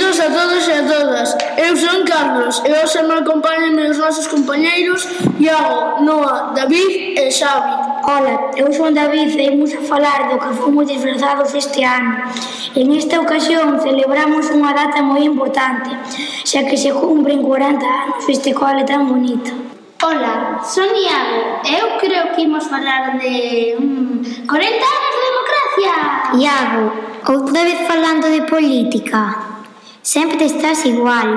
Benvidos a todos e a todas. Eu son Carlos e hoxe me acompañan os nosos compañeiros Iago, Noa, David e Xavi. Ola, eu son David e imos a falar do que fomos disfrazados este ano. En esta ocasión celebramos unha data moi importante, xa que se cumpren 40 anos este cole tan bonito. Ola, son Iago eu creo que imos falar de mm, 40 anos de democracia. Iago, outra vez falando de política. Sempre estás igual.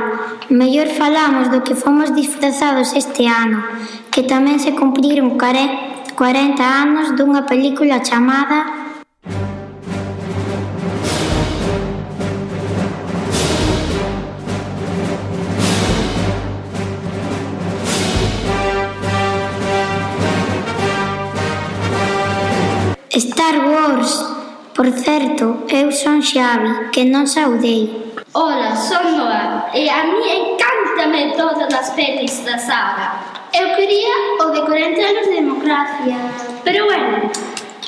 Mellor falamos do que fomos disfrazados este ano, que tamén se cumpriron 40 anos dunha película chamada Star Wars. Por certo, eu son Xavi, que non saudei. Ola, son Noa e a mí encántame todas as pelis da saga. Eu quería o de 40 anos de democracia. Pero bueno,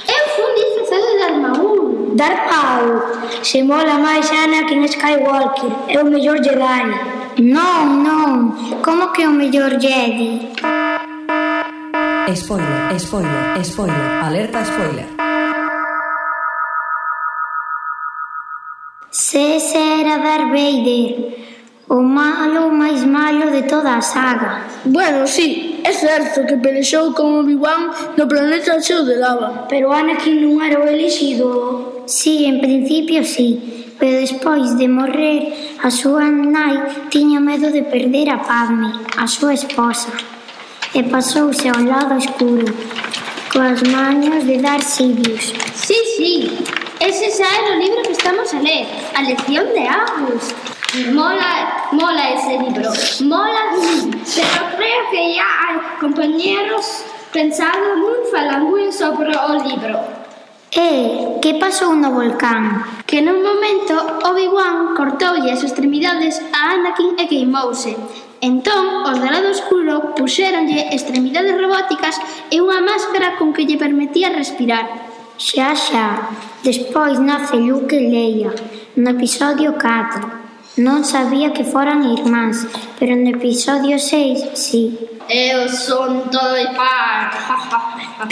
eu fun disfrazado de Darmaul. Darmaul, se mola máis Ana que en Skywalker, é o mellor Jedi. Non, non, como que o mellor Jedi? Spoiler, spoiler, spoiler, alerta spoiler. Sese era Darth Vader, o malo máis malo de toda a saga. Bueno, sí, é certo que pelexou con Obi-Wan no planeta cheo de lava. Pero Anakin non era o elixido. Sí, en principio sí, pero despois de morrer a súa nai tiña medo de perder a Padme, a súa esposa, e pasouse ao lado escuro, coas manos de Darth Sidious. Sí, sí, Ese xa era o libro que estamos a ler, a lección de Agus. Mola, mola ese libro, mola pero creo que ya hai compañeros pensando nun falangüe sobre o libro. Eh, e, que pasou no volcán? Que nun momento Obi-Wan cortoulle as extremidades a Anakin e queimouse. Entón, os do lado oscuro puxéronlle extremidades robóticas e unha máscara con que lle permitía respirar. Xa, xa. Despois nace Luke e Leia, no episodio 4. Non sabía que foran irmáns, pero no episodio 6, sí. Eu son todo pai.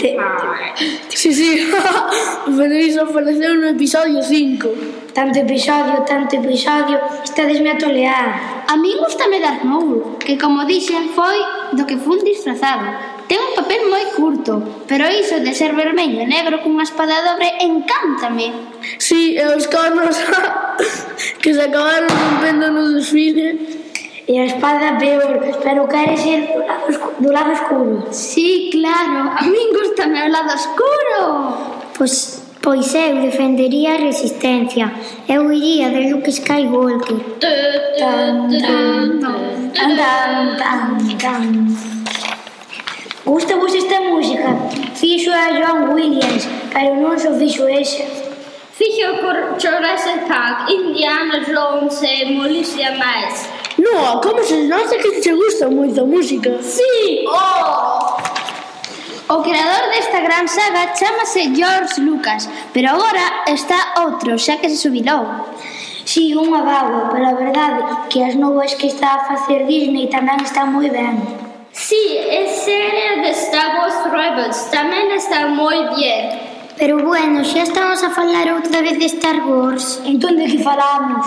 sí, sí. pero iso apareceu no episodio 5. Tanto episodio, tanto episodio, estadesme a tolear. A mí gustame dar Mouro, que como dixen foi do que fun disfrazado Ten un papel moi curto, pero iso de ser vermello e negro cunha espada dobre encántame. Si, sí, e os cornos que se acabaron rompendo no desfile. E a espada peor, pero quere ser do lado, do lado escuro. Sí, claro, a min gustame o lado escuro. Pois Pois eu defendería a resistencia. Eu iría de Luke Skywalker. Tan, tan, tan, tan, tan, tan. Gusta vos esta música? Fixo a John Williams, pero non só fixo esa. Fixo por Jurassic Park, Indiana Jones e Melissa máis. No, como se nota que te gusta moito a música. Sí, oh! O creador desta gran saga chamase George Lucas, pero agora está outro, xa que se subilou. Si, sí, unha vago, pero a verdade que as novas que está a facer Disney tamén están moi ben. Sí, es serie de Star Wars Rebels, tamén está moi bien. Pero bueno, xa estamos a falar outra vez de Star Wars. Entón de que falamos?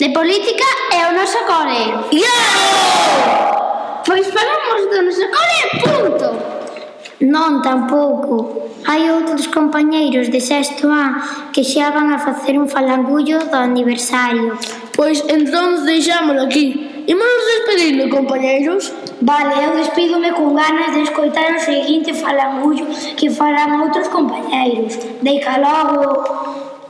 De política e o noso cole. Yeah! Pois falamos do noso cole e punto. Non, tampouco. Hai outros compañeiros de sexto A que xa van a facer un falangullo do aniversario. Pois entón deixámolo aquí. Imos despedindo, compañeiros. Vale, eu despídome con ganas de escoitar o seguinte falangullo que farán outros compañeiros. Deica logo.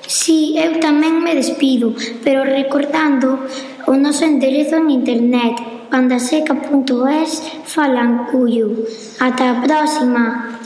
Si, sí, eu tamén me despido, pero recordando o noso enderezo en internet pandaseca.es falangullo. Ata a próxima.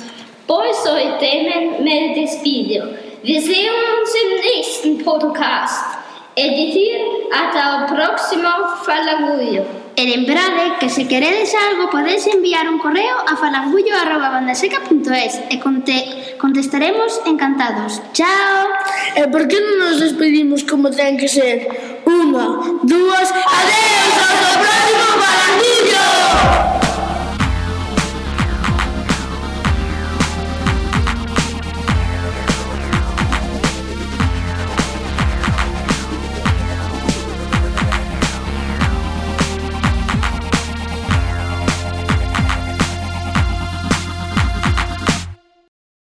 Pois hoy tamén me despido. Vi un uns nächsten Podcast é dicir, ata o próximo Falangullo. E lembrade que se queredes algo podedes enviar un correo a falangullo.bandaseca.es e conte contestaremos encantados. Chao! E por que non nos despedimos como ten que ser? Unha, dúas, adeus! adeus!